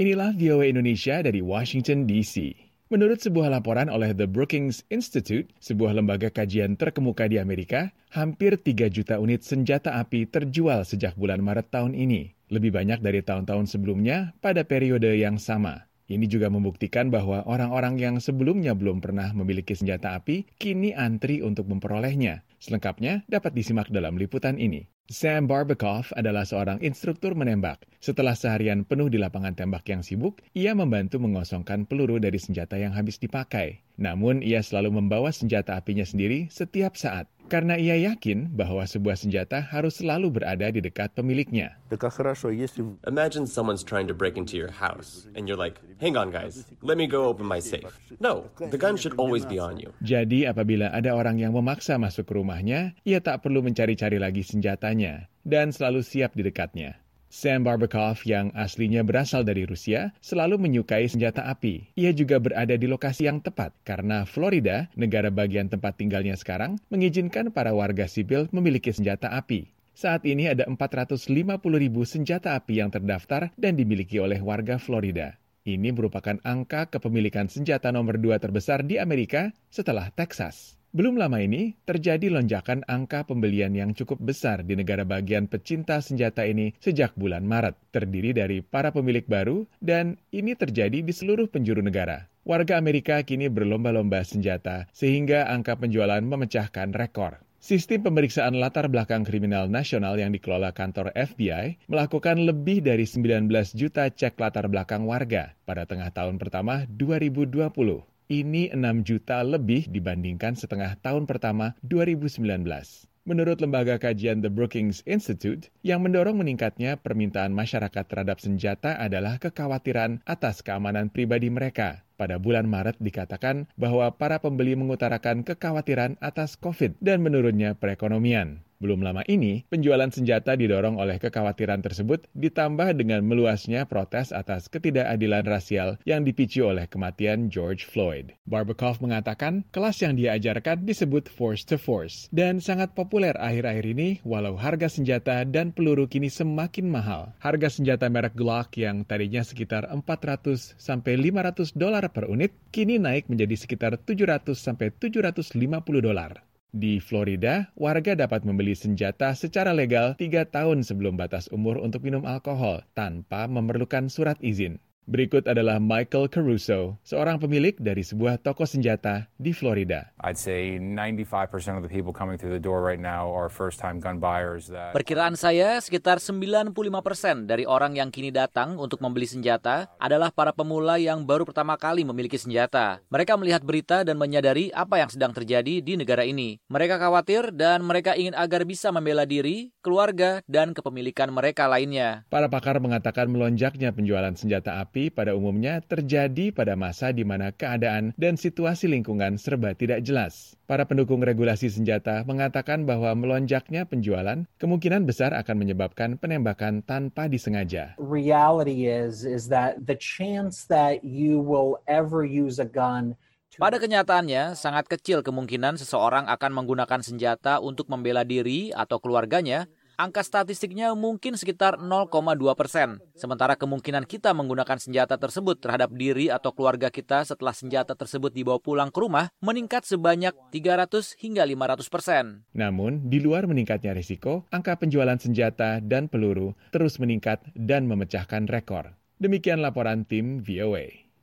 Inilah VOA Indonesia dari Washington DC. Menurut sebuah laporan oleh The Brookings Institute, sebuah lembaga kajian terkemuka di Amerika, hampir 3 juta unit senjata api terjual sejak bulan Maret tahun ini. Lebih banyak dari tahun-tahun sebelumnya pada periode yang sama. Ini juga membuktikan bahwa orang-orang yang sebelumnya belum pernah memiliki senjata api kini antri untuk memperolehnya. Selengkapnya dapat disimak dalam liputan ini. Sam Barbakoff adalah seorang instruktur menembak. Setelah seharian penuh di lapangan tembak yang sibuk, ia membantu mengosongkan peluru dari senjata yang habis dipakai. Namun, ia selalu membawa senjata apinya sendiri setiap saat karena ia yakin bahwa sebuah senjata harus selalu berada di dekat pemiliknya. Imagine someone's trying to break into your house, and you're like, hang on guys, let me go open my safe. No, the gun should always be on you. Jadi apabila ada orang yang memaksa masuk ke rumahnya, ia tak perlu mencari-cari lagi senjatanya, dan selalu siap di dekatnya. Sam Barbakoff yang aslinya berasal dari Rusia selalu menyukai senjata api. Ia juga berada di lokasi yang tepat karena Florida, negara bagian tempat tinggalnya sekarang, mengizinkan para warga sipil memiliki senjata api. Saat ini ada 450 ribu senjata api yang terdaftar dan dimiliki oleh warga Florida. Ini merupakan angka kepemilikan senjata nomor dua terbesar di Amerika setelah Texas. Belum lama ini, terjadi lonjakan angka pembelian yang cukup besar di negara bagian pecinta senjata ini sejak bulan Maret, terdiri dari para pemilik baru, dan ini terjadi di seluruh penjuru negara. Warga Amerika kini berlomba-lomba senjata, sehingga angka penjualan memecahkan rekor. Sistem pemeriksaan latar belakang kriminal nasional yang dikelola kantor FBI melakukan lebih dari 19 juta cek latar belakang warga pada tengah tahun pertama 2020 ini 6 juta lebih dibandingkan setengah tahun pertama 2019. Menurut lembaga kajian The Brookings Institute, yang mendorong meningkatnya permintaan masyarakat terhadap senjata adalah kekhawatiran atas keamanan pribadi mereka. Pada bulan Maret dikatakan bahwa para pembeli mengutarakan kekhawatiran atas COVID dan menurunnya perekonomian. Belum lama ini, penjualan senjata didorong oleh kekhawatiran tersebut ditambah dengan meluasnya protes atas ketidakadilan rasial yang dipicu oleh kematian George Floyd. Barbakoff mengatakan kelas yang dia ajarkan disebut force to force dan sangat populer akhir-akhir ini walau harga senjata dan peluru kini semakin mahal. Harga senjata merek Glock yang tadinya sekitar 400 sampai 500 dolar per unit kini naik menjadi sekitar 700 sampai 750 dolar. Di Florida, warga dapat membeli senjata secara legal tiga tahun sebelum batas umur untuk minum alkohol tanpa memerlukan surat izin. Berikut adalah Michael Caruso, seorang pemilik dari sebuah toko senjata di Florida. I'd say 95% of the people coming through the door right now are first-time gun buyers. That... Perkiraan saya sekitar 95% dari orang yang kini datang untuk membeli senjata adalah para pemula yang baru pertama kali memiliki senjata. Mereka melihat berita dan menyadari apa yang sedang terjadi di negara ini. Mereka khawatir dan mereka ingin agar bisa membela diri, keluarga, dan kepemilikan mereka lainnya. Para pakar mengatakan melonjaknya penjualan senjata api pada umumnya terjadi pada masa di mana keadaan dan situasi lingkungan serba tidak jelas. Para pendukung regulasi senjata mengatakan bahwa melonjaknya penjualan kemungkinan besar akan menyebabkan penembakan tanpa disengaja. Reality is is that the chance that you will ever use a gun pada kenyataannya, sangat kecil kemungkinan seseorang akan menggunakan senjata untuk membela diri atau keluarganya angka statistiknya mungkin sekitar 0,2 persen. Sementara kemungkinan kita menggunakan senjata tersebut terhadap diri atau keluarga kita setelah senjata tersebut dibawa pulang ke rumah meningkat sebanyak 300 hingga 500 persen. Namun, di luar meningkatnya risiko, angka penjualan senjata dan peluru terus meningkat dan memecahkan rekor. Demikian laporan tim VOA.